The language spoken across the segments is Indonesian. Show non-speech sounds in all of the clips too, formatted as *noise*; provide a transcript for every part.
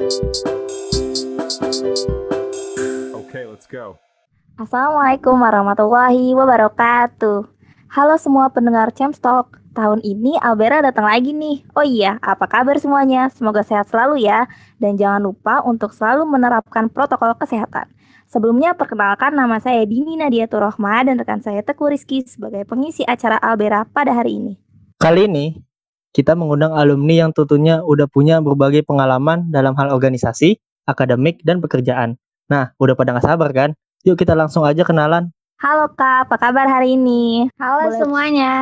Okay, let's go. Assalamualaikum warahmatullahi wabarakatuh. Halo semua pendengar Talk. Tahun ini Albera datang lagi nih. Oh iya, apa kabar semuanya? Semoga sehat selalu ya. Dan jangan lupa untuk selalu menerapkan protokol kesehatan. Sebelumnya perkenalkan nama saya Dini Nadia Turohma dan rekan saya Teku Rizky sebagai pengisi acara Albera pada hari ini. Kali ini kita mengundang alumni yang tentunya udah punya berbagai pengalaman dalam hal organisasi, akademik, dan pekerjaan. Nah, udah pada nggak sabar kan? Yuk kita langsung aja kenalan. Halo Kak, apa kabar hari ini? Halo Boleh- semuanya.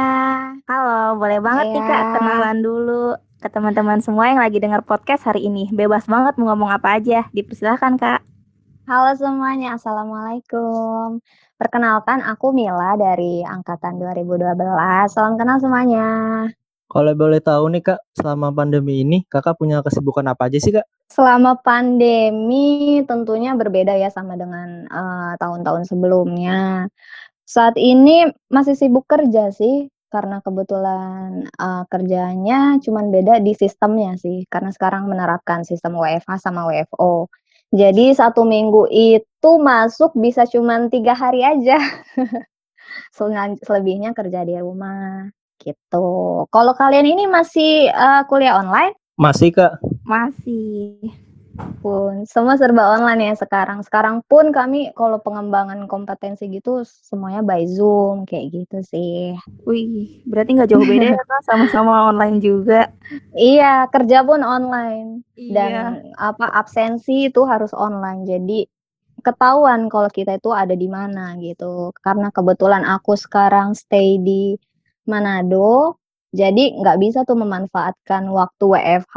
Halo, boleh banget nih Kak Iya. kenalan dulu ke teman-teman semua yang lagi dengar podcast hari ini. Bebas banget mau ngomong apa aja. Dipersilahkan Kak. Halo semuanya. Assalamualaikum. Perkenalkan aku Mila dari angkatan 2012. Salam kenal semuanya. Kalau boleh tahu nih kak, selama pandemi ini kakak punya kesibukan apa aja sih kak? Selama pandemi tentunya berbeda ya sama dengan eh, tahun-tahun sebelumnya. Saat ini masih sibuk kerja sih karena kebetulan eh, kerjanya cuman beda di sistemnya sih karena sekarang menerapkan sistem WFH sama WFO. Jadi satu minggu itu masuk bisa cuman tiga hari aja. *laughs* Selebihnya kerja di rumah gitu. Kalau kalian ini masih eh, kuliah online? Masih kak? Masih. pun semua serba online ya sekarang. Sekarang pun kami kalau pengembangan kompetensi gitu semuanya by Zoom kayak gitu sih. Wih, berarti nggak jauh beda ya sama-sama online juga. Iya, kerja pun online dan Iya. apa absensi itu harus online. Jadi ketahuan kalau kita itu ada di mana gitu. Karena kebetulan aku sekarang stay di Manado, jadi nggak bisa tuh memanfaatkan waktu WFH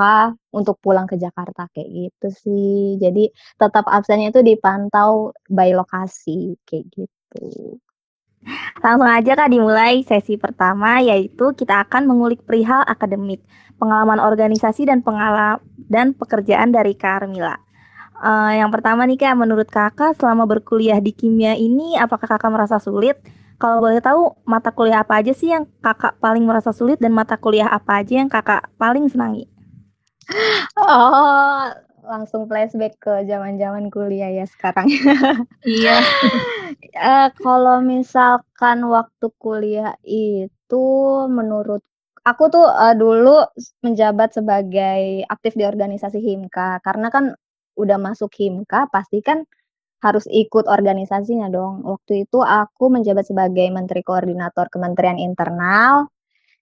untuk pulang ke Jakarta kayak gitu sih. Jadi tetap absennya itu dipantau by lokasi kayak gitu. Langsung aja Kak dimulai sesi pertama yaitu kita akan mengulik perihal akademik, pengalaman organisasi dan pengalaman dan pekerjaan dari Kak Armila. Eh, yang pertama nih Kak, menurut Kakak selama berkuliah di kimia ini apakah Kakak merasa sulit? Kalau boleh tahu mata kuliah apa aja sih yang Kakak paling merasa sulit dan mata kuliah apa aja yang Kakak paling senangi? Oh, langsung flashback ke zaman-zaman kuliah ya sekarang. *laughs* Iya. Eh, kalau misalkan waktu kuliah itu menurut aku tuh eh, dulu menjabat sebagai aktif di organisasi Himka karena kan udah masuk Himka pasti kan harus ikut organisasinya dong. Waktu itu aku menjabat sebagai Menteri Koordinator Kementerian Internal.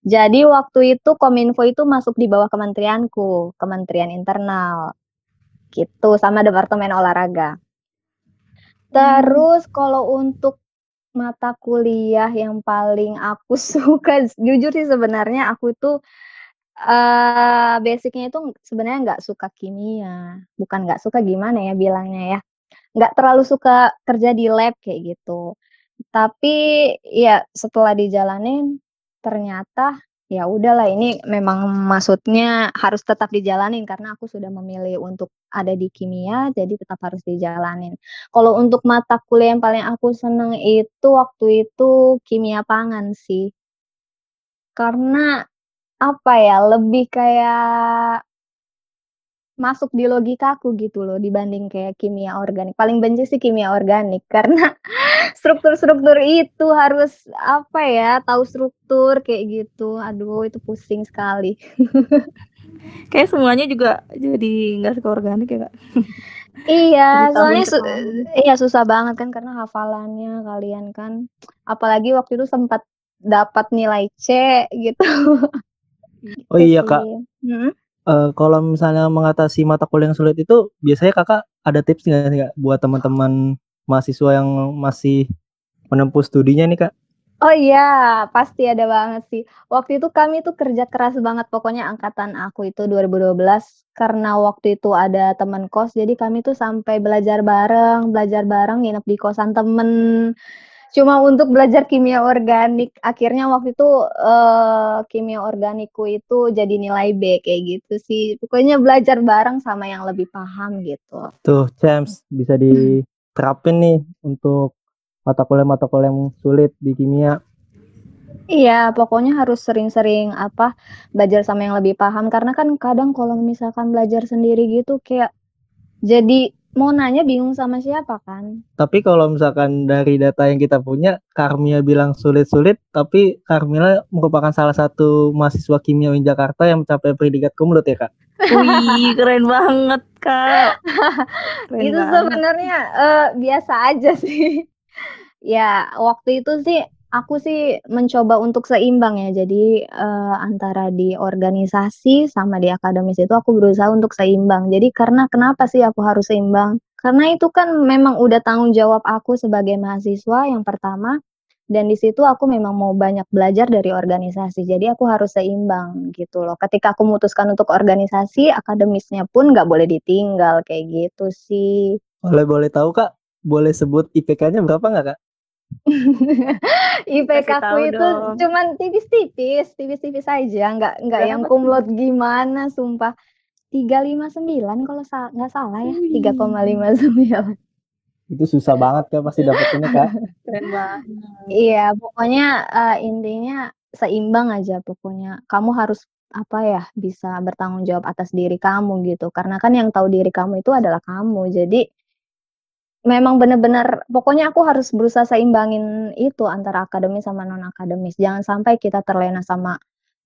Jadi waktu itu Kominfo itu masuk di bawah kementerianku, Kementerian Internal. Gitu sama Departemen Olahraga. Terus kalau untuk mata kuliah yang paling aku *laughs* suka, jujur sih sebenarnya aku itu eh basicnya itu sebenarnya nggak suka kimia. Bukan nggak suka gimana ya bilangnya ya. Nggak terlalu suka kerja di lab kayak gitu. Tapi ya setelah dijalanin ternyata ya udahlah ini memang maksudnya harus tetap dijalanin karena aku sudah memilih untuk ada di kimia jadi tetap harus dijalanin. Kalau untuk mata kuliah yang paling aku seneng itu waktu itu kimia pangan sih. Karena apa ya, lebih kayak masuk di logikaku gitu loh dibanding kayak kimia organik. Paling benci sih kimia organik *laughs* karena struktur-struktur itu harus apa ya, tahu struktur kayak gitu. Aduh, itu pusing sekali. *laughs* Kayak semuanya juga jadi nggak suka organik ya Kak. Iya, soalnya su iya susah banget kan karena hafalannya kalian kan. Apalagi waktu itu sempat dapat nilai C gitu. Oh iya kak, sih. Eh, kalau misalnya mengatasi mata kuliah yang sulit itu biasanya kakak ada tips nggak sih kak buat teman-teman mahasiswa yang masih menempuh studinya nih kak? Oh iya, pasti ada banget sih. Waktu itu kami tuh kerja keras banget pokoknya angkatan aku itu 2012 karena waktu itu ada teman kos jadi kami tuh sampai belajar bareng, belajar bareng nginep di kosan temen. Cuma untuk belajar kimia organik. Akhirnya waktu itu eh, kimia organikku itu jadi nilai B kayak gitu sih. Pokoknya belajar bareng sama yang lebih paham gitu. Tuh, James bisa diterapin nih untuk mata kuliah-mata kuliah yang sulit di kimia. Iya, pokoknya harus sering-sering apa belajar sama yang lebih paham karena kan kadang kalau misalkan belajar sendiri gitu kayak jadi mau nanya bingung sama siapa kan. Tapi kalau misalkan dari data yang kita punya, Karmia bilang sulit-sulit, tapi Karmila merupakan salah satu mahasiswa kimia UIN Jakarta yang mencapai predikat kumlot ya kak? Wih, keren banget kak. *laughs* Keren itu sebenarnya eh, biasa aja sih. *laughs* ya waktu itu sih aku sih mencoba untuk seimbang ya. Jadi eh, antara di organisasi sama di akademis itu aku berusaha untuk seimbang. Jadi karena kenapa sih aku harus seimbang? Karena itu kan memang udah tanggung jawab aku sebagai mahasiswa yang pertama. Dan di situ aku memang mau banyak belajar dari organisasi. Jadi aku harus seimbang gitu loh. Ketika aku memutuskan untuk organisasi, akademisnya pun nggak boleh ditinggal kayak gitu sih. Boleh boleh tahu kak? Boleh sebut IPK-nya berapa nggak kak? *laughs* IPK aku itu dong. cuman tipis-tipis, tipis-tipis aja, nggak nggak yang kumlot gimana, sumpah. 359 kalau sa nggak salah ya, Wih. 3,59. Itu susah banget kak pasti dapetinnya kak. *laughs* Keren banget. Iya, pokoknya eh, intinya seimbang aja pokoknya. Kamu harus apa ya, bisa bertanggung jawab atas diri kamu gitu. Karena kan yang tahu diri kamu itu adalah kamu. Jadi memang benar-benar pokoknya aku harus berusaha seimbangin itu antara akademis sama non akademis. Jangan sampai kita terlena sama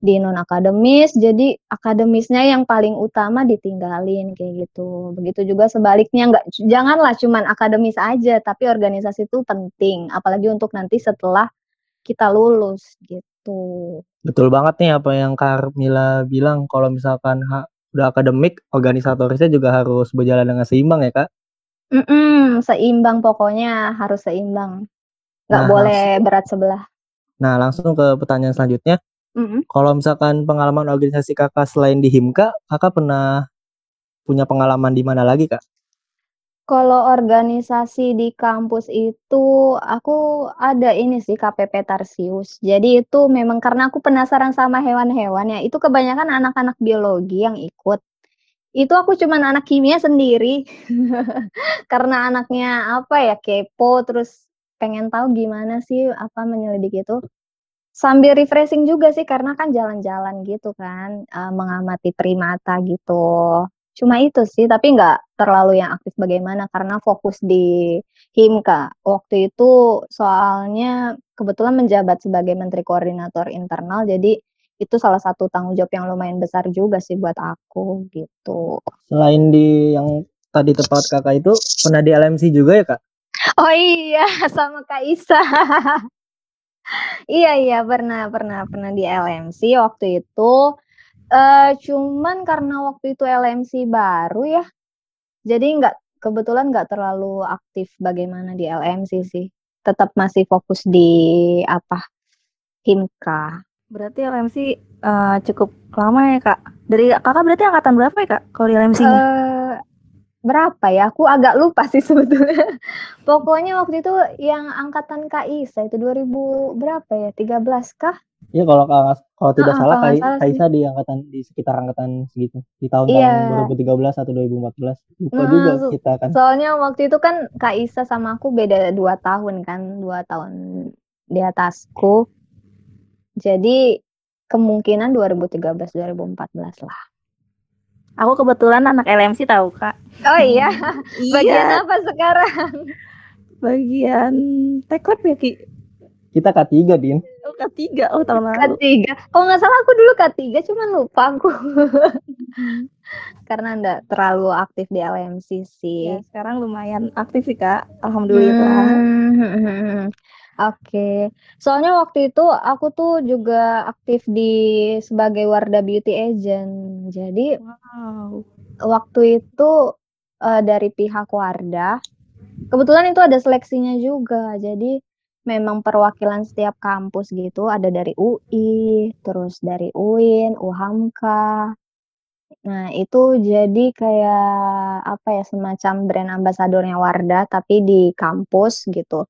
di non akademis, jadi akademisnya yang paling utama ditinggalin kayak gitu. Begitu juga sebaliknya nggak janganlah cuman akademis aja, tapi organisasi itu penting, apalagi untuk nanti setelah kita lulus gitu. Betul banget nih apa yang Karmila bilang. Kalau misalkan udah akademik, organisatorisnya juga harus berjalan dengan seimbang ya kak. Mhm, seimbang pokoknya harus seimbang. Nggak Nah, boleh berat sebelah. Nah langsung ke pertanyaan selanjutnya. Mhm. Kalau misalkan pengalaman organisasi kakak selain di Himka, kakak pernah punya pengalaman di mana lagi kak? Kalau organisasi di kampus itu aku ada ini sih KPP Tarsius. Jadi itu memang karena aku penasaran sama hewan-hewan ya, itu kebanyakan anak-anak biologi yang ikut. Itu aku cuman anak kimia sendiri. *laughs* Karena anaknya apa ya, kepo terus pengen tahu gimana sih apa menyelidiki itu. Sambil refreshing juga sih karena kan jalan-jalan gitu kan, eee, mengamati primata gitu. Cuma itu sih, tapi nggak terlalu yang aktif bagaimana karena fokus di Himka. Waktu itu soalnya kebetulan menjabat sebagai menteri koordinator internal, jadi itu salah satu tanggung jawab yang lumayan besar juga sih buat aku, gitu. Selain di yang tadi tempat kakak itu, pernah di LMC juga ya kak? Oh iya, *laughs* sama Kak Isa. Iya iya, pernah pernah pernah di LMC waktu itu, eee, cuman karena waktu itu LMC baru ya, jadi nggak kebetulan nggak terlalu aktif bagaimana di LMC sih. Tetap masih fokus di apa, Himka. Berarti LMC eh, cukup lama ya kak. Dari kakak berarti angkatan berapa ya kak kalau di LMC-nya? Eee, berapa ya? Aku agak lupa sih *laughs* sebetulnya. Pokoknya waktu itu yang angkatan Kak Isa itu 2000 berapa ya, 13 kah? Iya kalau kalau tidak Heeh, salah kalau Kai-. Kaisa di angkatan di sekitar angkatan segitu di tahun-tahun Iya. 2013 atau 2014 lupa Nah, juga kita kan soalnya waktu itu kan Kak Isa sama aku beda 2 tahun kan, 2 tahun di atasku. Jadi kemungkinan 2013, 2014 lah. Aku kebetulan anak LMC tahu kak. Oh iya? *laughs* Bagian Iya, apa sekarang? bagian teknik ya ki. kita K3 Din Oh ketiga, oh tahun lalu. K3. Kalau nggak salah aku dulu K3, cuman lupa aku. *laughs* Karena nggak terlalu aktif di LMC sih. Ya sekarang lumayan aktif sih kak. Alhamdulillah. Hmm, Oke. Soalnya waktu itu aku tuh juga aktif di sebagai Wardah Beauty Agent. Jadi Wow. waktu itu eh, dari pihak Wardah, kebetulan itu ada seleksinya juga. Jadi memang perwakilan setiap kampus gitu, ada dari UI, terus dari UIN, UHAMKA. Nah, itu jadi kayak apa ya, semacam brand ambasadornya Wardah tapi di kampus gitu.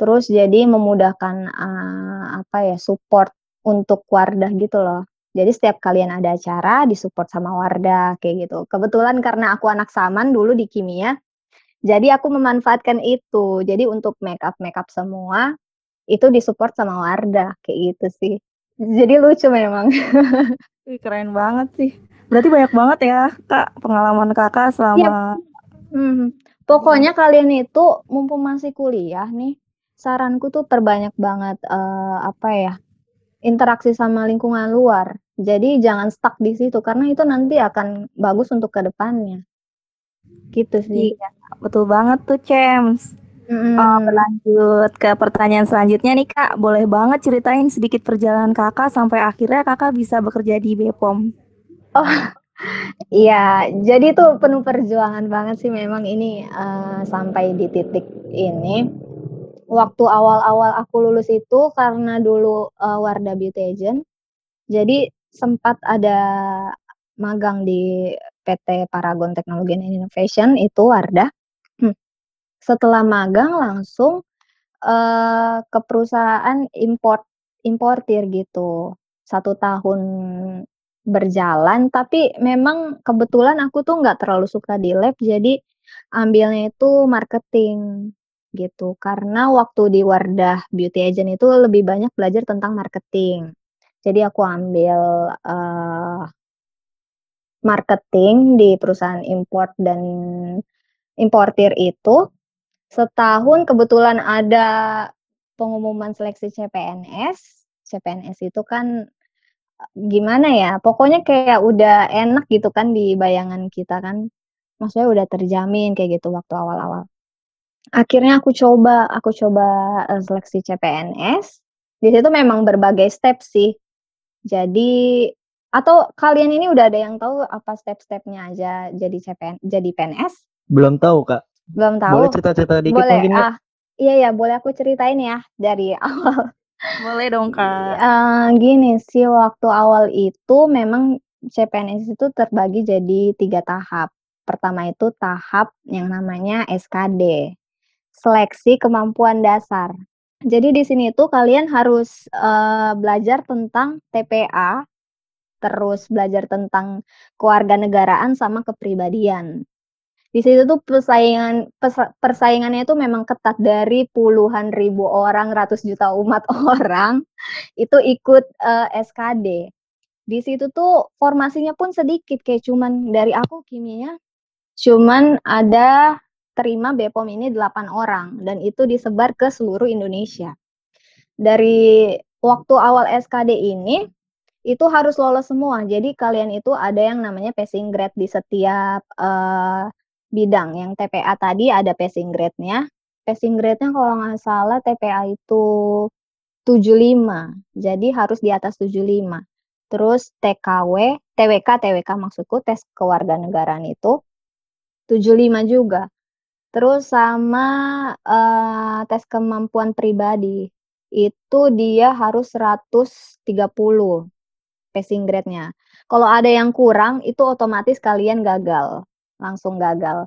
Terus jadi memudahkan eee, apa ya, support untuk Wardah gitu loh. Jadi setiap kalian ada acara disupport sama Wardah kayak gitu. Kebetulan karena aku anak Saman dulu di kimia, jadi aku memanfaatkan itu. Jadi untuk makeup-makeup semua, itu disupport sama Wardah kayak gitu sih. Jadi lucu memang. *laughs* Wih, keren banget sih. Berarti banyak banget ya kak pengalaman kakak Iya. selama Mhm. Pokoknya kalian itu mumpung masih kuliah nih, saranku tuh perbanyak banget, eee, apa ya, interaksi sama lingkungan luar. Jadi jangan stuck di situ karena itu nanti akan bagus untuk ke depannya. Gitu sih. Iya, betul banget tuh, Cems. Eee, Mhm. berlanjut ke pertanyaan selanjutnya nih, Kak, boleh banget ceritain sedikit perjalanan Kakak sampai akhirnya Kakak bisa bekerja di Bepom? Oh, *laughs* iya. Jadi tuh penuh perjuangan banget sih memang ini, eee, sampai di titik ini. Waktu awal-awal aku lulus itu karena dulu, eee, Wardah Beauty Agent, jadi sempat ada magang di PT Paragon Technology and Innovation itu Wardah. Setelah magang langsung, eee, ke perusahaan import importir gitu. 1 tahun berjalan, tapi memang kebetulan aku tuh nggak terlalu suka di lab, jadi ambilnya itu marketing, gitu. Karena waktu di Wardah Beauty Agent itu lebih banyak belajar tentang marketing. Jadi aku ambil, eee marketing di perusahaan import dan importir itu. Setahun kebetulan ada pengumuman seleksi CPNS. CPNS itu kan, e gimana ya, pokoknya kayak udah enak gitu kan di bayangan kita kan, maksudnya udah terjamin kayak gitu waktu awal-awal. Akhirnya aku coba aku coba, eee, seleksi CPNS, di situ memang berbagai step sih. Jadi atau kalian ini udah ada yang tahu apa step-stepnya aja jadi CPN jadi PNS? Belum tahu, Kak. Belum Boleh tahu? cerita-cerita dikit Boleh, mungkin, Kak? ah, iya iya, boleh aku ceritain ya dari *laughs* awal. Boleh dong, Kak. Eee, gini sih, waktu awal itu memang CPNS itu terbagi jadi 3 tahap. Pertama itu tahap yang namanya SKD, seleksi kemampuan dasar. Jadi di sini tuh kalian harus, eee, belajar tentang TPA, terus belajar tentang kewarganegaraan sama kepribadian. Di situ tuh persaingan persaingannya itu memang ketat dari puluhan ribu orang, ratus juta umat *laughs* orang, itu ikut, eee, SKD. Di situ tuh formasinya pun sedikit, kayak cuman dari aku kimianya, cuman ada terima Bepom ini 8 orang dan itu disebar ke seluruh Indonesia. Dari waktu awal SKD ini, itu harus lolos semua. Jadi kalian itu ada yang namanya passing grade di setiap, eee, bidang. Yang TPA tadi ada passing grade-nya. Passing grade-nya kalau nggak salah TPA itu 75, jadi harus di atas 75. Terus TKW TWK TWK maksudku, tes kewarganegaraan itu 75 juga. Terus sama, eee, tes kemampuan pribadi, itu dia harus 130 passing grade-nya. Kalau ada yang kurang, itu otomatis kalian gagal, langsung gagal.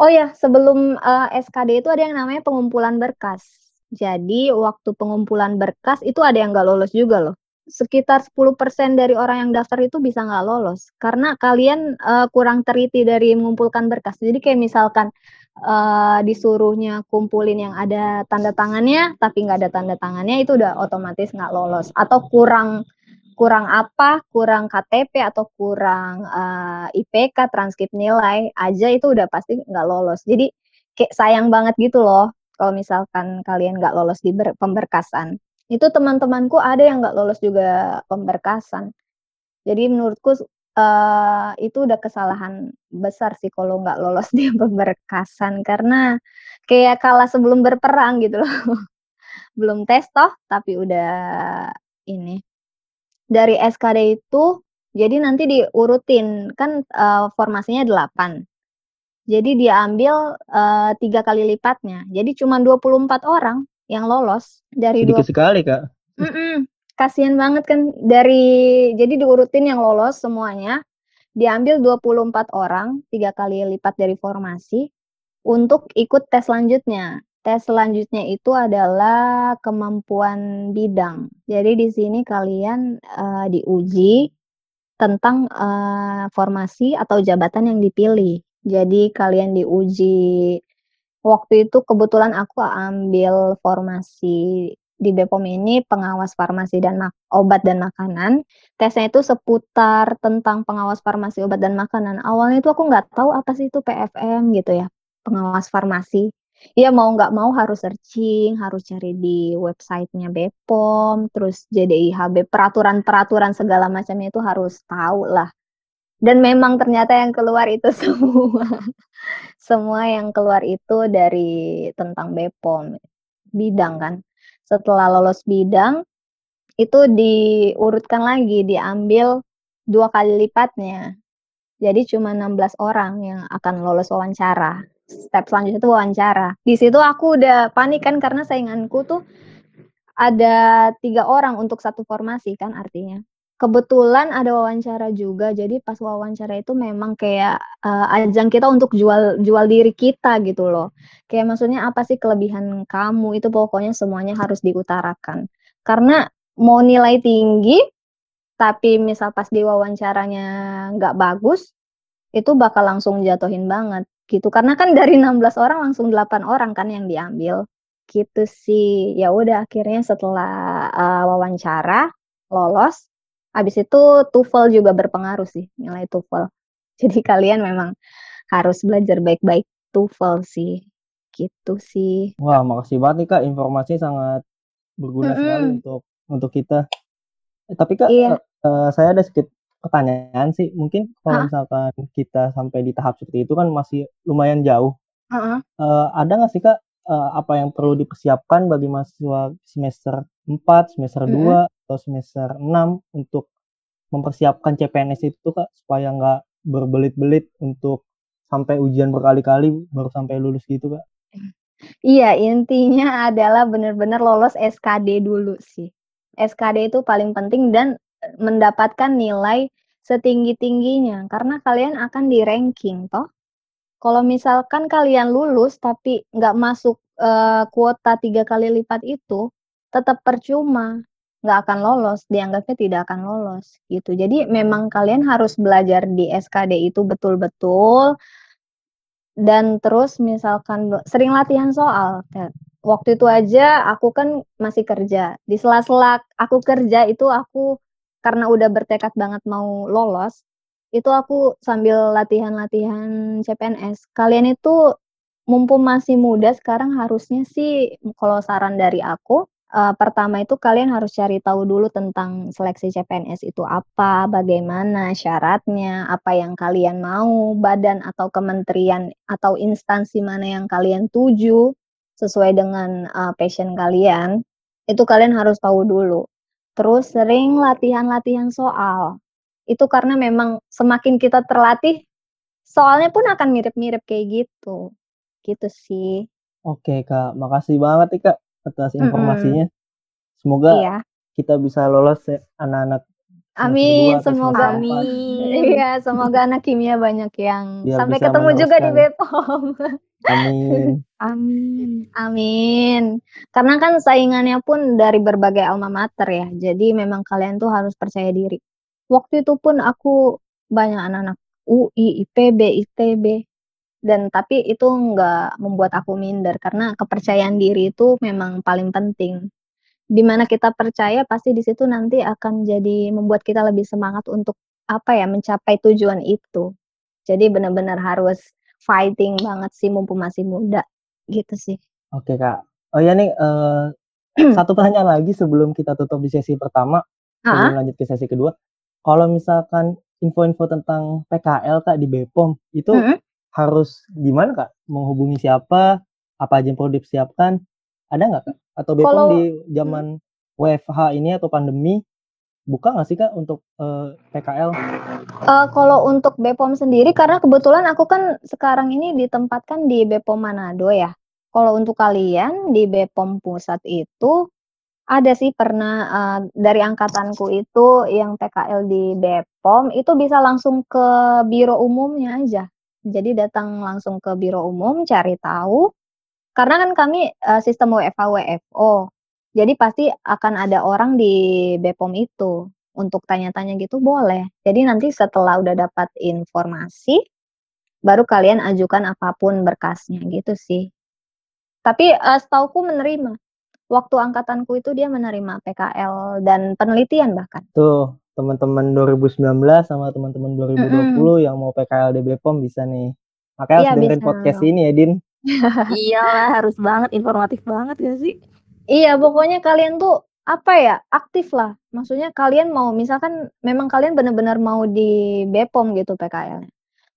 Oh ya, sebelum, eee, SKD itu ada yang namanya pengumpulan berkas. Jadi waktu pengumpulan berkas itu ada yang nggak lolos juga loh. Sekitar 10% dari orang yang daftar itu bisa nggak lolos, karena kalian, eee, kurang teliti dari mengumpulkan berkas. Jadi kayak misalkan, eee, disuruhnya kumpulin yang ada tanda tangannya, tapi nggak ada tanda tangannya, itu udah otomatis nggak lolos. Atau kurang kurang apa, kurang KTP atau kurang, eee, IPK, transkrip nilai aja itu udah pasti nggak lolos. Jadi kayak sayang banget gitu loh kalau misalkan kalian nggak lolos di ber pemberkasan. Itu teman-temanku ada yang nggak lolos juga pemberkasan. Jadi menurutku, eee, itu udah kesalahan besar sih kalau nggak lolos *laughs* di pemberkasan, karena kayak kalah sebelum berperang gitu loh. *laughs* Belum tes toh, tapi udah ini. Dari SKD itu, jadi nanti diurutin, kan, eee, formasinya 8. Jadi diambil, eee, 3 kali lipatnya, jadi cuman 24 orang yang lolos dari dua sekali, Kak. mhm, kasihan banget kan dari jadi diurutin yang lolos semuanya, diambil 24 orang, 3 kali lipat dari formasi, untuk ikut tes selanjutnya. Tes selanjutnya itu adalah kemampuan bidang. Jadi di sini kalian, eee, diuji tentang, eee, formasi atau jabatan yang dipilih. Jadi kalian diuji waktu itu kebetulan aku ambil formasi di Bepom ini pengawas farmasi dan obat dan makanan. Tesnya itu seputar tentang pengawas farmasi, obat, dan makanan. Awalnya itu aku nggak tahu apa sih itu PFM gitu ya. pengawas farmasi. Ya mau nggak mau harus searching, harus cari di websitenya BPOM, terus JDIHB, peraturan-peraturan segala macamnya itu harus tahu lah. Dan memang ternyata yang keluar itu *laughs* semua. Semua yang keluar itu dari tentang BPOM, bidang kan. Setelah lolos bidang, itu diurutkan lagi, diambil dua kali lipatnya. Jadi cuma 16 orang yang akan lolos wawancara step selanjutnya itu wawancara. Di situ aku udah panik kan karena sainganku tuh ada tiga orang untuk satu formasi kan artinya. Kebetulan ada wawancara juga, jadi pas wawancara itu memang kayak, uh, ajang kita untuk jual jual diri kita gitu loh. Kayak maksudnya apa sih kelebihan kamu, itu pokoknya semuanya harus diutarakan. Karena mau nilai tinggi, tapi misal pas di wawancaranya nggak bagus, itu bakal langsung jatuhin banget gitu. Karena kan dari 16 orang langsung 8 orang kan yang diambil, gitu sih. Ya udah akhirnya setelah, uh, wawancara, lolos, habis itu TOEFL juga berpengaruh sih, nilai TOEFL. *laughs* Jadi kalian memang harus belajar baik-baik TOEFL sih, gitu sih. Wah, makasih banget nih Kak, informasinya sangat berguna sekali untuk untuk kita. Eh, tapi Kak, Iya. uh, saya ada sedikit pertanyaan sih, mungkin kalau misalkan kita sampai di tahap seperti itu kan masih lumayan jauh. Uh, ada nggak sih Kak, uh, apa yang perlu dipersiapkan bagi mahasiswa semester 4, semester -hmm. 2, atau semester 6 untuk mempersiapkan CPNS itu Kak, supaya nggak berbelit-belit untuk sampai ujian berkali-kali baru sampai lulus gitu Kak? Iya, intinya adalah benar-benar lolos SKD dulu sih. SKD itu paling penting dan mendapatkan nilai setinggi-tingginya, karena kalian akan di-ranking toh. Kalau misalkan kalian lulus tapi nggak masuk, uh, kuota tiga kali lipat itu, tetap percuma, nggak akan lolos, dianggapnya tidak akan lolos, gitu. Jadi memang kalian harus belajar di SKD itu betul-betul dan terus misalkan sering latihan soal, waktu itu aja aku kan masih kerja, di sela-sela aku kerja itu aku karena udah bertekad banget mau lolos, itu aku sambil latihan-latihan CPNS. Kalian itu mumpung masih muda sekarang harusnya sih kalau saran dari aku, uh, pertama itu kalian harus cari tahu dulu tentang seleksi CPNS itu apa, bagaimana syaratnya, apa yang kalian mau, badan atau kementerian atau instansi mana yang kalian tuju sesuai dengan, uh, passion kalian, itu kalian harus tahu dulu. Terus sering latihan-latihan soal. Itu karena memang semakin kita terlatih, soalnya pun akan mirip-mirip kayak gitu. Gitu sih. Oke, Kak. Makasih banget nih, Kak, atas informasinya. Semoga Iya. kita bisa lolos ya, anak-anak Amin, semoga amin. Iya, semoga anak kimia banyak yang Biar sampai ketemu juga di Bepom. Amin. *laughs* Amin. Amin. Karena kan saingannya pun dari berbagai alma mater ya. Jadi memang kalian tuh harus percaya diri. Waktu itu pun aku banyak anak-anak UI, IPB, ITB. Dan tapi itu nggak membuat aku minder karena kepercayaan diri itu memang paling penting di mana kita percaya pasti di situ nanti akan jadi membuat kita lebih semangat untuk apa ya, mencapai tujuan itu. Jadi benar-benar harus fighting banget sih mumpung masih muda, gitu sih. Oke, Kak. Oh ya nih, uh, *clears throat* satu pertanyaan lagi sebelum kita tutup di sesi pertama, sebelum lanjut ke sesi kedua. Kalau misalkan info-info tentang PKL, Kak, di Bepom, itu -hmm. Harus gimana, Kak? Menghubungi siapa? Apa aja yang perlu dipersiapkan? Ada nggak, Kak? Atau Bepom Kalau di zaman WFH ini atau pandemi, buka nggak sih, Kak, untuk, uh, PKL? Uh, kalau untuk Bepom sendiri karena kebetulan aku kan sekarang ini ditempatkan di Bepom Manado ya. Kalau untuk kalian di Bepom Pusat itu, ada sih pernah, uh, dari angkatanku itu yang PKL di Bepom, itu bisa langsung ke biro umumnya aja. Jadi datang langsung ke biro umum, cari tahu karena kan kami, uh, sistem WFH-WFO, jadi pasti akan ada orang di Bepom itu, untuk tanya-tanya gitu boleh. Jadi nanti setelah udah dapat informasi, baru kalian ajukan apa pun berkasnya gitu sih. Tapi, uh, setauku menerima. Waktu angkatanku itu dia menerima PKL dan penelitian bahkan. Tuh, teman-teman 2019 sama teman-teman 2020 -hmm. yang mau PKL di Bepom bisa nih. Makanya harus iya, dengerin podcast ini ya, Din. *laughs* Iyalah, harus banget, informatif banget ya sih? Iya, pokoknya kalian tuh apa ya, aktif lah. Maksudnya kalian mau misalkan memang kalian benar-benar mau di BPOM gitu PKL-nya.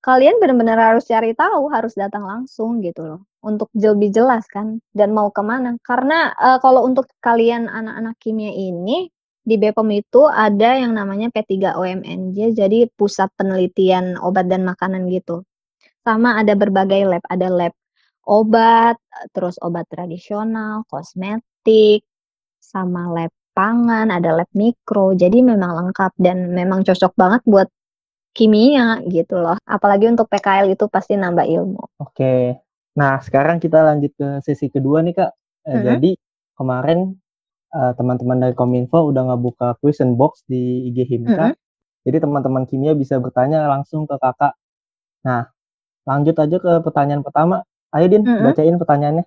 Kalian benar-benar harus cari tahu, harus datang langsung gitu loh, untuk lebih jelas kan dan mau ke mana. Karena, uh, kalau untuk kalian anak-anak kimia ini, di BPOM itu ada yang namanya P3OMNJ, jadi Pusat Penelitian Obat dan Makanan gitu. Sama ada berbagai lab, ada lab obat, terus obat tradisional, kosmetik, sama lab pangan, ada lab mikro. Jadi memang lengkap dan memang cocok banget buat kimia gitu loh. Apalagi untuk PKL itu pasti nambah ilmu. Oke. Nah, sekarang kita lanjut ke sesi kedua nih, Kak. Eh, -hmm. Jadi kemarin uh, teman-teman dari Kominfo udah ngebuka question box di IG Himka. -hmm. Jadi teman-teman kimia bisa bertanya langsung ke Kakak. Nah, Lanjut aja ke pertanyaan pertama. Ayo Din, mm-hmm. bacain pertanyaannya.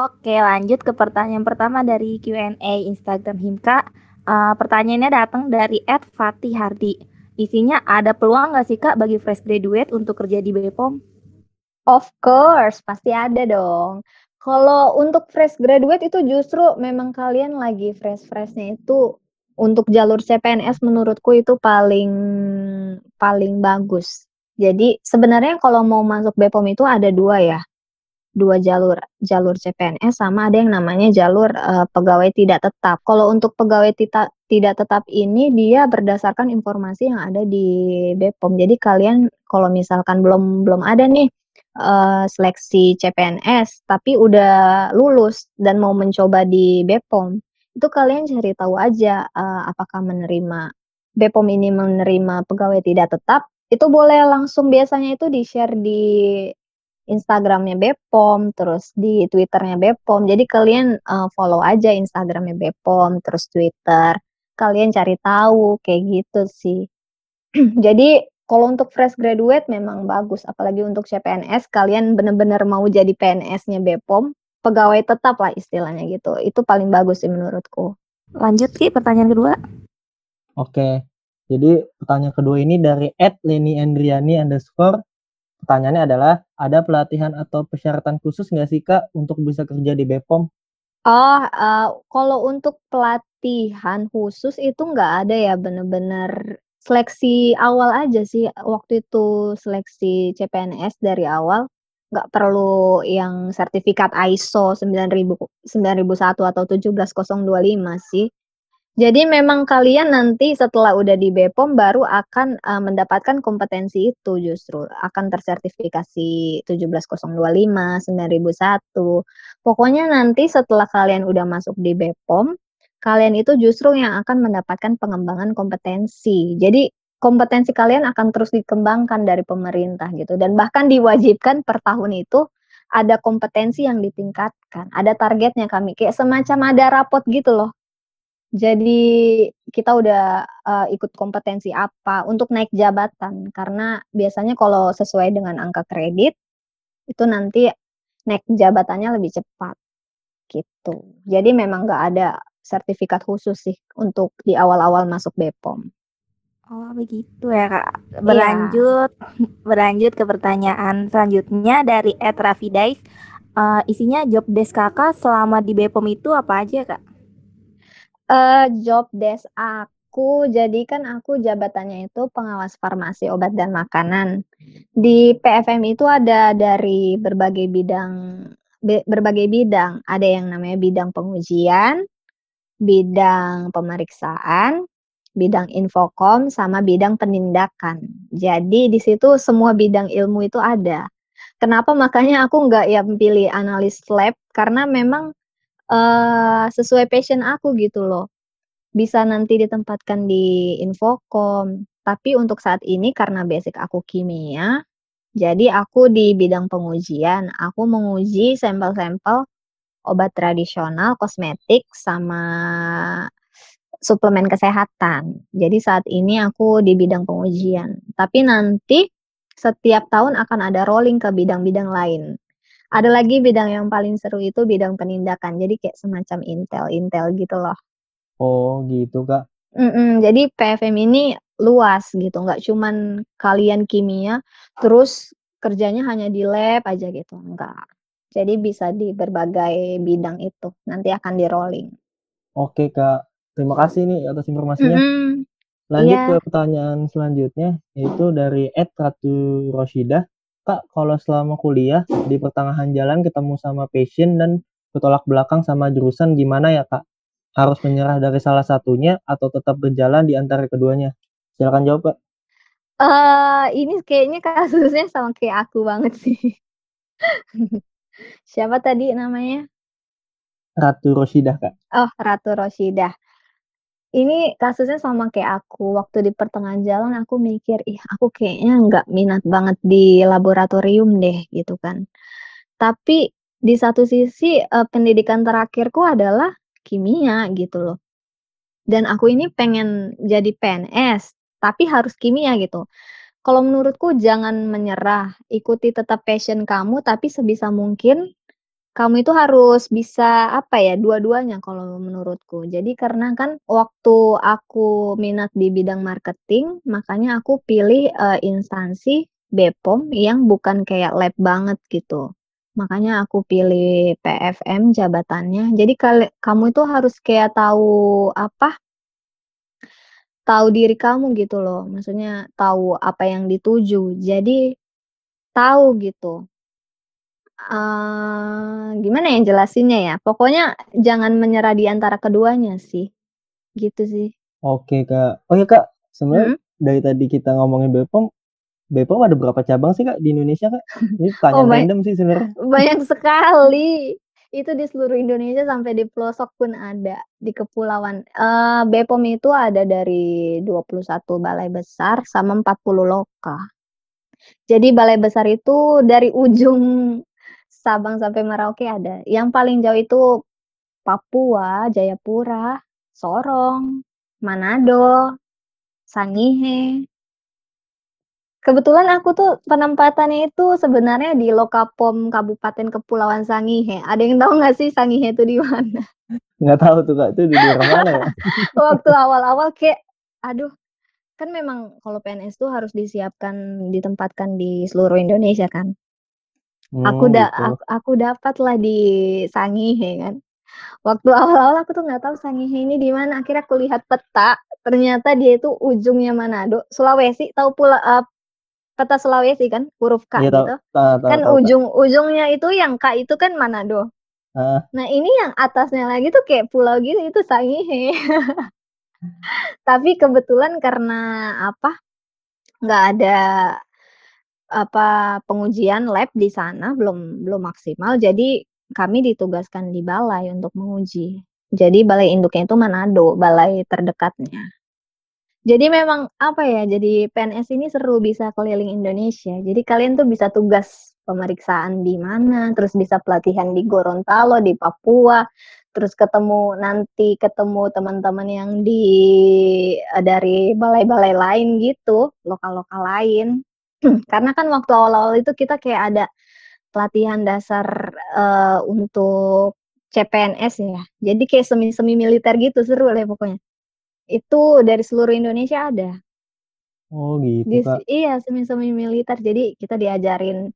Oke, lanjut ke pertanyaan pertama dari Q&A Instagram Himka. Uh, pertanyaannya datang dari Ed Fatih Hardi. Isinya ada peluang nggak sih Kak bagi fresh graduate untuk kerja di BPOM? Of course, pasti ada dong. Kalau untuk fresh graduate itu justru memang kalian lagi fresh-freshnya itu untuk jalur CPNS menurutku itu paling paling bagus. Jadi sebenarnya kalau mau masuk BPOM itu ada dua ya, dua jalur, jalur CPNS sama ada yang namanya jalur, uh, pegawai tidak tetap. Kalau untuk pegawai tita tidak tetap ini dia berdasarkan informasi yang ada di BPOM. Jadi kalian kalau misalkan belum belum ada nih, uh, seleksi CPNS tapi udah lulus dan mau mencoba di BPOM, itu kalian cari tahu aja, uh, apakah menerima BPOM ini menerima pegawai tidak tetap itu boleh langsung biasanya itu di-share di Instagramnya Bepom, terus di Twitternya Bepom. Jadi kalian uh, follow aja Instagramnya Bepom, terus Twitter. Kalian cari tahu kayak gitu sih. *clears throat* Jadi kalau untuk fresh graduate memang bagus, apalagi untuk CPNS kalian benar-benar mau jadi PNS-nya Bepom, pegawai tetap lah istilahnya gitu. Itu paling bagus sih menurutku. Lanjut Ki, pertanyaan kedua. Oke, jadi pertanyaan kedua ini dari Ed Leni Andriani underscore. Pertanyaannya adalah, ada pelatihan atau persyaratan khusus nggak sih Kak untuk bisa kerja di BPOM? Oh, uh, kalau untuk pelatihan khusus itu nggak ada ya, bener-bener seleksi awal aja sih. Waktu itu seleksi CPNS dari awal, nggak perlu yang sertifikat ISO 9000 9001 atau 17025 sih. Jadi memang kalian nanti setelah udah di BPOM baru akan, uh, mendapatkan kompetensi itu justru, akan tersertifikasi 17025, 9001. Pokoknya nanti setelah kalian udah masuk di BPOM, kalian itu justru yang akan mendapatkan pengembangan kompetensi. Jadi kompetensi kalian akan terus dikembangkan dari pemerintah gitu dan bahkan diwajibkan per tahun itu ada kompetensi yang ditingkatkan, ada targetnya kami, kayak semacam ada rapot gitu loh. Jadi kita udah, uh, ikut kompetensi apa untuk naik jabatan, karena biasanya kalau sesuai dengan angka kredit, itu nanti naik jabatannya lebih cepat, gitu. Jadi memang nggak ada sertifikat khusus sih untuk di awal-awal masuk BPOM. Oh begitu ya Kak. Iya. Berlanjut berlanjut ke pertanyaan selanjutnya dari Ed Rafidais, uh, isinya job desk Kakak selama di BPOM itu apa aja Kak? Uh, job desk aku, jadi kan aku jabatannya itu pengawas farmasi obat dan makanan. Di PFM itu ada dari berbagai bidang berbagai bidang, ada yang namanya bidang pengujian, bidang pemeriksaan, bidang infokom, sama bidang penindakan. Jadi di situ semua bidang ilmu itu ada. Kenapa makanya aku nggak yang pilih analis lab, karena memang uh, sesuai passion aku gitu loh. Bisa nanti ditempatkan di infokom, tapi untuk saat ini karena basic aku kimia, jadi aku di bidang pengujian, aku menguji sampel-sampel obat tradisional, kosmetik, sama suplemen kesehatan. Jadi saat ini aku di bidang pengujian, tapi nanti setiap tahun akan ada rolling ke bidang-bidang lain. Ada lagi bidang yang paling seru itu bidang penindakan. Jadi kayak semacam intel-intel gitu loh. Oh, gitu, Kak. Mm-mm, jadi PFM ini luas gitu, nggak cuman kalian kimia, terus kerjanya hanya di lab aja gitu, enggak. Jadi bisa di berbagai bidang itu, nanti akan di-rolling. Oke, Kak. Terima kasih nih atas informasinya. Mhm. Lanjut Iya. ke pertanyaan selanjutnya, yaitu dari @ratu_roshidah. Kak, kalau selama kuliah di pertengahan jalan ketemu sama passion dan bertolak belakang sama jurusan gimana ya, Kak? Harus menyerah dari salah satunya atau tetap berjalan di antara keduanya? Silakan jawab, Kak. Eee, ini kayaknya kasusnya sama kayak aku banget sih. *laughs* Siapa tadi namanya? Ratu Roshidah, Kak. Oh, Ratu Roshidah. Ini kasusnya sama kayak aku, waktu di pertengahan jalan aku mikir, "Ih, aku kayaknya nggak minat banget di laboratorium deh," gitu kan. Tapi di satu sisi, eee, pendidikan terakhirku adalah kimia gitu loh. Dan aku ini pengen jadi PNS, tapi harus kimia gitu. Kalau menurutku jangan menyerah, ikuti tetap passion kamu, tapi sebisa mungkin kamu itu harus bisa, apa ya, dua-duanya kalau menurutku. Jadi karena kan waktu aku minat di bidang marketing, makanya aku pilih, eee, instansi BPOM yang bukan kayak lab banget gitu. Makanya aku pilih PFM jabatannya. Jadi kamu itu harus kayak tahu, apa tahu diri kamu gitu loh, maksudnya tahu apa yang dituju. Jadi tahu gitu. Eee, gimana ya jelasinnya ya, pokoknya jangan menyerah di antara keduanya sih, gitu sih. Oke, Kak. Oh ya, Kak, sebenarnya Mhm. dari tadi kita ngomongin BPOM, BPOM ada berapa cabang sih, Kak, di Indonesia, Kak? Ini *laughs* Oh, pertanyaan bany random sih sebenarnya. *laughs* banyak sekali. Itu di seluruh Indonesia sampai di pelosok pun ada, di kepulauan. Eee, BPOM itu ada dari 21 balai besar sama 40 loka. Jadi balai besar itu dari ujung Sabang sampai Merauke ada. Yang paling jauh itu Papua, Jayapura, Sorong, Manado, Sangihe. Kebetulan aku tuh penempatannya itu sebenarnya di Lokapom Kabupaten Kepulauan Sangihe. Ada yang tahu nggak sih Sangihe itu di mana? Nggak tahu tuh, Kak, itu di daerah mana ya? *laughs* Waktu awal-awal kayak, aduh, kan memang kalau PNS tuh harus disiapkan ditempatkan di seluruh Indonesia kan. Aku Mmm, da gitu. ak aku dapatlah di Sangihe kan. Waktu awal-awal aku tuh nggak tahu Sangihe ini di mana, akhirnya aku lihat peta, ternyata dia itu ujungnya Manado, Sulawesi, tahu pula eee, peta Sulawesi kan, huruf K tahu gitu. tahu tahu Kan tahu, Kak. ujung-ujungnya itu yang K itu kan Manado. Heeh. Nah, ini yang atasnya lagi tuh kayak pulau gitu, itu Sangihe. *laughs* Tapi kebetulan karena, apa, nggak ada, apa, pengujian lab di sana, belum belum maksimal, jadi kami ditugaskan di balai untuk menguji. Jadi balai induknya itu Manado, balai terdekatnya. Jadi memang, apa ya, jadi PNS ini seru, bisa keliling Indonesia. Jadi kalian tuh bisa tugas pemeriksaan di mana, terus bisa pelatihan di Gorontalo, di Papua, terus ketemu nanti ketemu teman-teman yang di eee, dari balai-balai lain gitu, lokal-lokal lain. *clears throat* Karena kan waktu awal-awal itu kita kayak ada pelatihan dasar, eee, untuk CPNS ya, jadi kayak semi-semi militer gitu, seru deh pokoknya. Itu dari seluruh Indonesia ada. Oh, gitu, Dis Kak. iya, semi-semi militer, jadi kita diajarin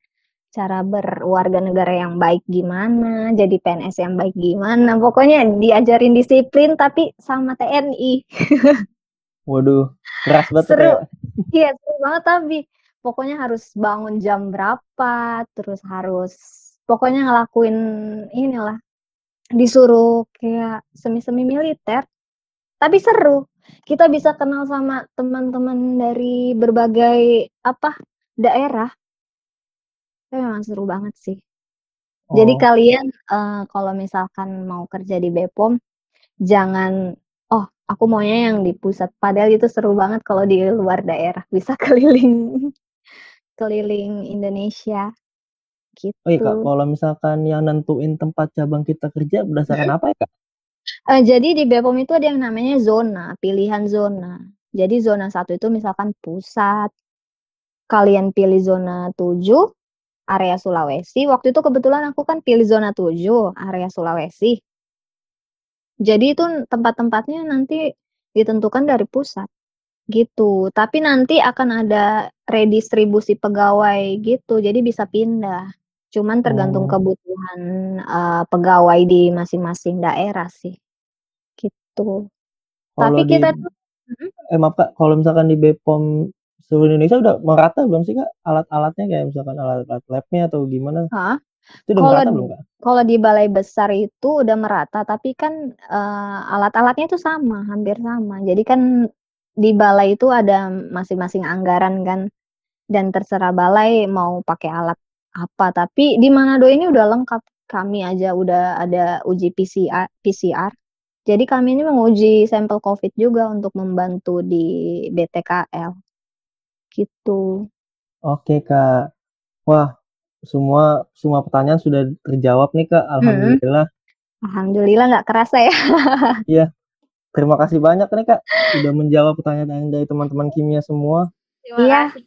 cara berwarga negara yang baik gimana, jadi PNS yang baik gimana, pokoknya diajarin disiplin tapi sama TNI. *laughs* Waduh, keras banget Seru. ya? Iya, seru banget tapi, pokoknya harus bangun jam berapa, terus harus pokoknya ngelakuin inilah, disuruh kayak semi-semi militer, tapi seru. Kita bisa kenal sama teman-teman dari berbagai, apa, daerah. Tapi memang seru banget sih. Jadi Oh. kalian, eee, kalau misalkan mau kerja di BPOM, jangan, "Oh, aku maunya yang di pusat," padahal itu seru banget kalau di luar daerah, bisa *laughs* keliling keliling Indonesia, Oh iya, Kak, gitu. kalau misalkan yang nentuin tempat cabang kita kerja berdasarkan apa ya, Kak? Eee, jadi di BPOM itu ada yang namanya zona, pilihan zona. Jadi zona 1 itu misalkan pusat, kalian pilih zona 7, area Sulawesi, waktu itu kebetulan aku kan pilih zona 7, area Sulawesi. Jadi itu tempat-tempatnya nanti ditentukan dari pusat. Gitu, tapi nanti akan ada redistribusi pegawai gitu, jadi bisa pindah. Cuman tergantung Oh. kebutuhan, eee, pegawai di masing-masing daerah sih, gitu. Tapi Kalau di kita tuh mhm? eh, maaf Kak, kalau misalkan di Bepom seluruh Indonesia udah merata belum sih Kak, alat-alatnya kayak misalkan alat-alat lab-nya atau gimana? Heeh. Itu udah Kalau merata belum Kak? kalau di balai besar itu udah merata, tapi kan, eee, alat-alatnya itu sama, hampir sama. Jadi kan di balai itu ada masing-masing anggaran kan, dan terserah balai mau pakai alat apa. Tapi di Manado ini udah lengkap, kami aja udah ada uji PCA PCR. Jadi kami ini menguji sampel Covid juga untuk membantu di BTKL. Gitu. Oke Kak. Wah, semua semua pertanyaan sudah terjawab nih Kak, Mhm. alhamdulillah. Alhamdulillah nggak kerasa ya. Iya. Terima kasih banyak nih Kak, udah menjawab pertanyaan dari teman-teman kimia semua. Terima Iya. kasih.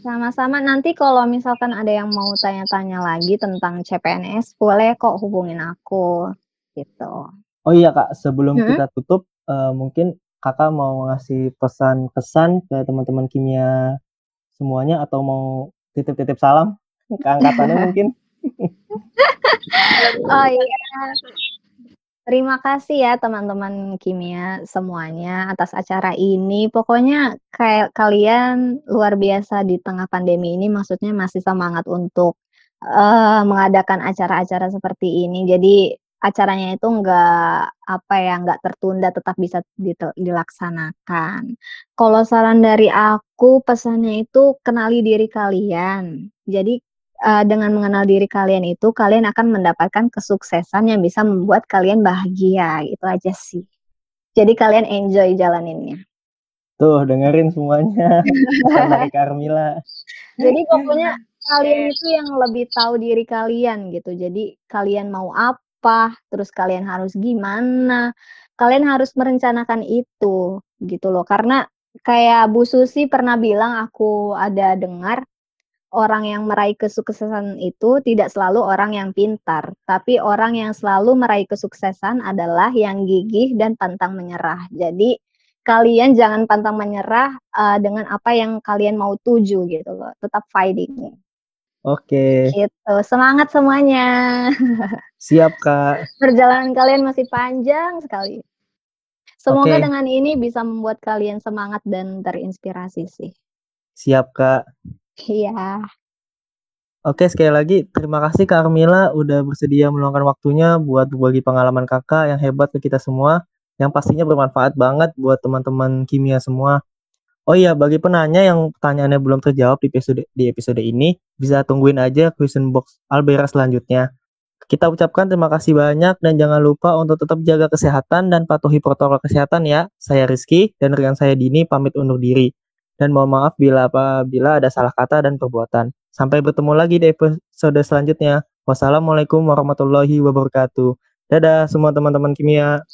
Sama-sama, nanti kalau misalkan ada yang mau tanya-tanya lagi tentang CPNS, boleh kok hubungin aku, gitu. Oh iya Kak, sebelum Mhm? kita tutup, eee, mungkin Kakak mau ngasih pesan-pesan ke teman-teman kimia semuanya atau mau titip-titip salam ke angkatannya mungkin? *laughs* Oh iya. Terima kasih ya teman-teman kimia semuanya atas acara ini. Pokoknya kayak kalian luar biasa di tengah pandemi ini, maksudnya masih semangat untuk, eee, mengadakan acara-acara seperti ini. Jadi acaranya itu enggak, apa ya, enggak tertunda, tetap bisa dilaksanakan. Kalau saran dari aku, pesannya itu kenali diri kalian. Jadi, eee, dengan mengenal diri kalian itu, kalian akan mendapatkan kesuksesan yang bisa membuat kalian bahagia, itu aja sih. Jadi kalian enjoy jalaninnya. Tuh, dengerin semuanya, *laughs* dari Karmila. Jadi pokoknya kalian itu yang lebih tahu diri kalian gitu. Jadi kalian mau apa, terus kalian harus gimana, kalian harus merencanakan itu, gitu loh. Karena kayak Bu Susi pernah bilang, aku ada dengar, orang yang meraih kesuksesan itu tidak selalu orang yang pintar, tapi orang yang selalu meraih kesuksesan adalah yang gigih dan pantang menyerah. Jadi kalian jangan pantang menyerah, eee, dengan apa yang kalian mau tuju gitu loh, tetap fighting. Oke. Gitu, semangat semuanya. *laughs* Siap Kak. Perjalanan kalian masih panjang sekali. Semoga Oke. dengan ini bisa membuat kalian semangat dan terinspirasi sih. Siap Kak. Iya. Oke, sekali lagi terima kasih Karmila udah bersedia meluangkan waktunya buat berbagi pengalaman Kakak yang hebat ke kita semua, yang pastinya bermanfaat banget buat teman-teman kimia semua. Oh iya, bagi penanya yang pertanyaannya belum terjawab di episode di episode ini, bisa tungguin aja question box Albera selanjutnya. Kita ucapkan terima kasih banyak dan jangan lupa untuk tetap jaga kesehatan dan patuhi protokol kesehatan ya. Saya Rizky dan rekan saya Dini pamit undur diri. Dan mohon maaf bila apabila ada salah kata dan perbuatan. Sampai bertemu lagi di episode selanjutnya. Wassalamualaikum warahmatullahi wabarakatuh. Dadah semua teman-teman kimia.